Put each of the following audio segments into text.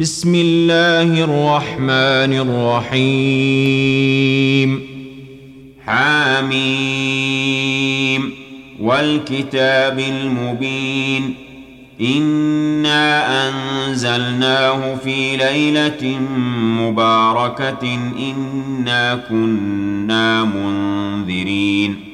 بسم الله الرحمن الرحيم حاميم والكتاب المبين انا انزلناه في ليله مباركه انا كنا منذرين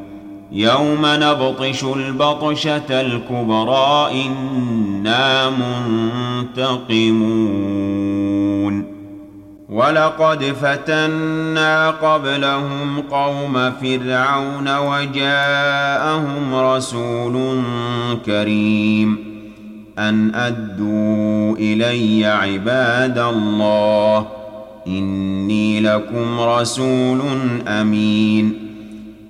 يوم نبطش البطشة الكبرى إنا منتقمون. ولقد فتنا قبلهم قوم فرعون وجاءهم رسول كريم. أن أدوا إلي عباد الله إني لكم رسول أمين.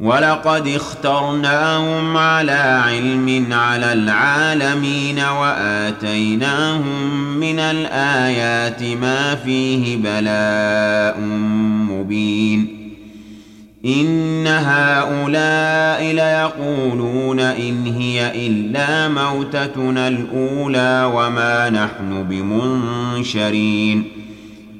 ولقد اخترناهم على علم على العالمين وآتيناهم من الآيات ما فيه بلاء مبين. إن هؤلاء ليقولون إن هي إلا موتتنا الأولى وما نحن بمنشرين.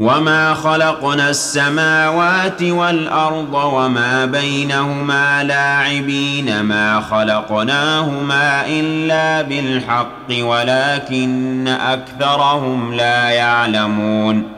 وما خلقنا السماوات والارض وما بينهما لاعبين ما خلقناهما الا بالحق ولكن اكثرهم لا يعلمون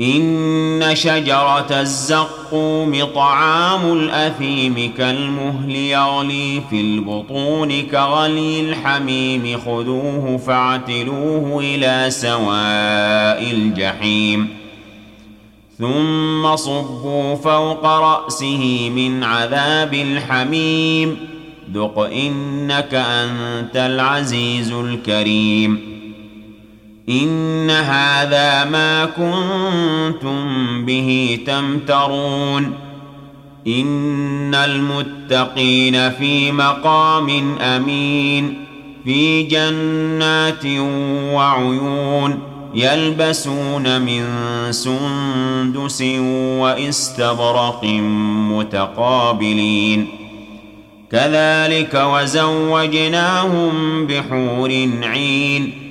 ان شجره الزقوم طعام الاثيم كالمهل يغلي في البطون كغلي الحميم خذوه فاعتلوه إلى سواء الجحيم ثم صبوا فوق راسه من عذاب الحميم ذق انك انت العزيز الكريم إن هذا ما كنتم به تمترون إن المتقين في مقام أمين في جنات وعيون يلبسون من سندس وإستبرق متقابلين كذلك وزوجناهم بحور عين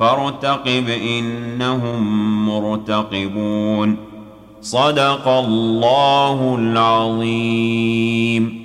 فارتقب إنهم مرتقبون. صدق الله العظيم.